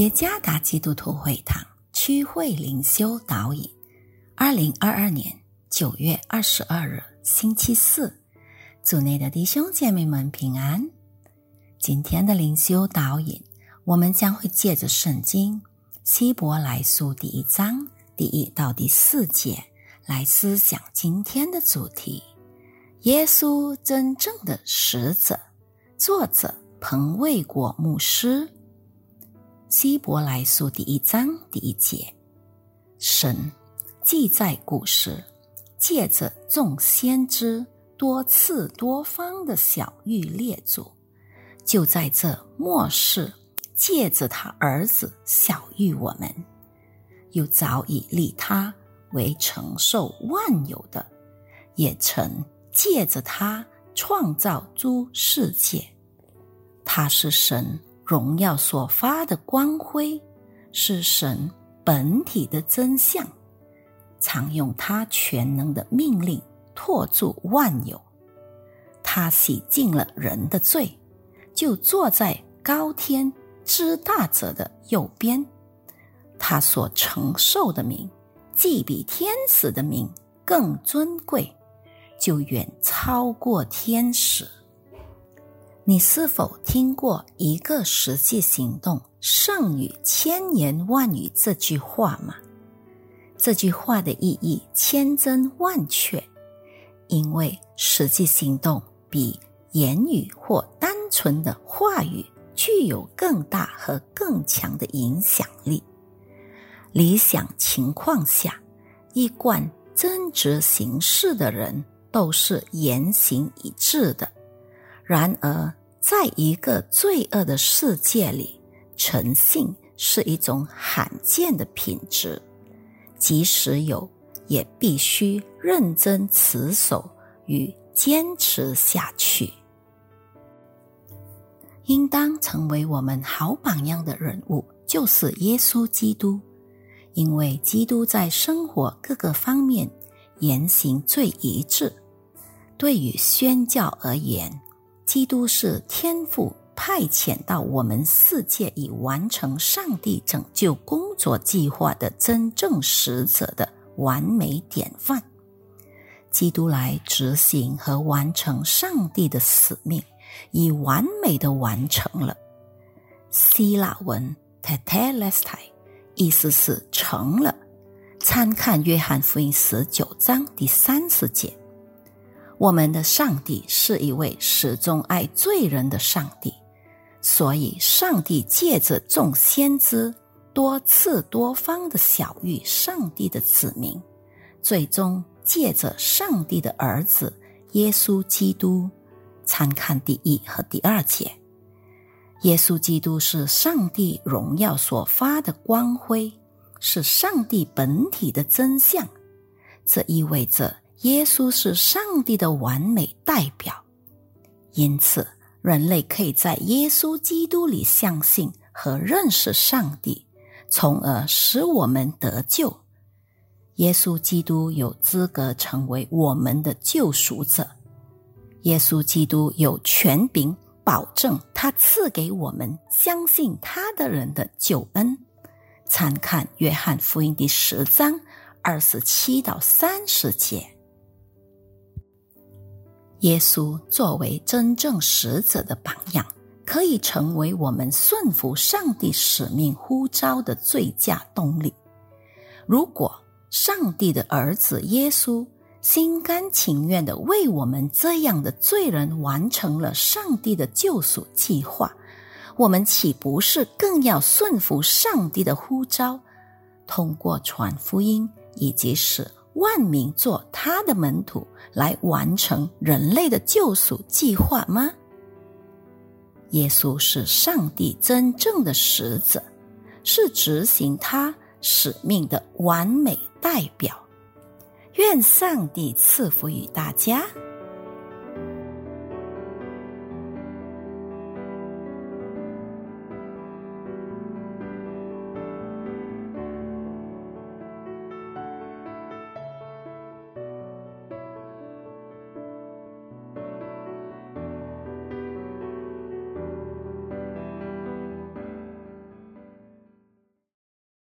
耶加达基督徒会堂区会灵修导引，二零二二年九月二十二日星期四，组内的弟兄姐妹们平安。今天的灵修导引，我们将会借着圣经希伯来书第一章第一到第四节来思想今天的主题：耶稣真正的使者。作者彭卫国牧师。希伯来书第一章第一节，神记载古时，借着众先知多次多方的小谕列祖，就在这末世，借着他儿子小谕我们，又早已立他为承受万有的，也曾借着他创造诸世界，他是神。荣耀所发的光辉是神本体的真相，常用他全能的命令托住万有。他洗净了人的罪，就坐在高天之大者的右边。他所承受的名，既比天使的名更尊贵，就远超过天使。你是否听过“一个实际行动胜于千言万语”这句话吗？这句话的意义千真万确，因为实际行动比言语或单纯的话语具有更大和更强的影响力。理想情况下，一贯真执行事的人都是言行一致的。然而，在一个罪恶的世界里，诚信是一种罕见的品质。即使有，也必须认真持守与坚持下去。应当成为我们好榜样的人物，就是耶稣基督，因为基督在生活各个方面言行最一致。对于宣教而言，基督是天父派遣到我们世界以完成上帝拯救工作计划的真正使者的完美典范。基督来执行和完成上帝的使命，已完美的完成了。希腊文 t e t e l e s t i 意思是成了。参看约翰福音十九章第三十节。我们的上帝是一位始终爱罪人的上帝，所以上帝借着众先知多次多方的小谕上帝的子民，最终借着上帝的儿子耶稣基督，参看第一和第二节。耶稣基督是上帝荣耀所发的光辉，是上帝本体的真相，这意味着。耶稣是上帝的完美代表，因此人类可以在耶稣基督里相信和认识上帝，从而使我们得救。耶稣基督有资格成为我们的救赎者。耶稣基督有权柄保证他赐给我们相信他的人的救恩。参看约翰福音第十章二十七到三十节。耶稣作为真正使者的榜样，可以成为我们顺服上帝使命呼召的最佳动力。如果上帝的儿子耶稣心甘情愿的为我们这样的罪人完成了上帝的救赎计划，我们岂不是更要顺服上帝的呼召，通过传福音以及使？万民做他的门徒，来完成人类的救赎计划吗？耶稣是上帝真正的使者，是执行他使命的完美代表。愿上帝赐福于大家。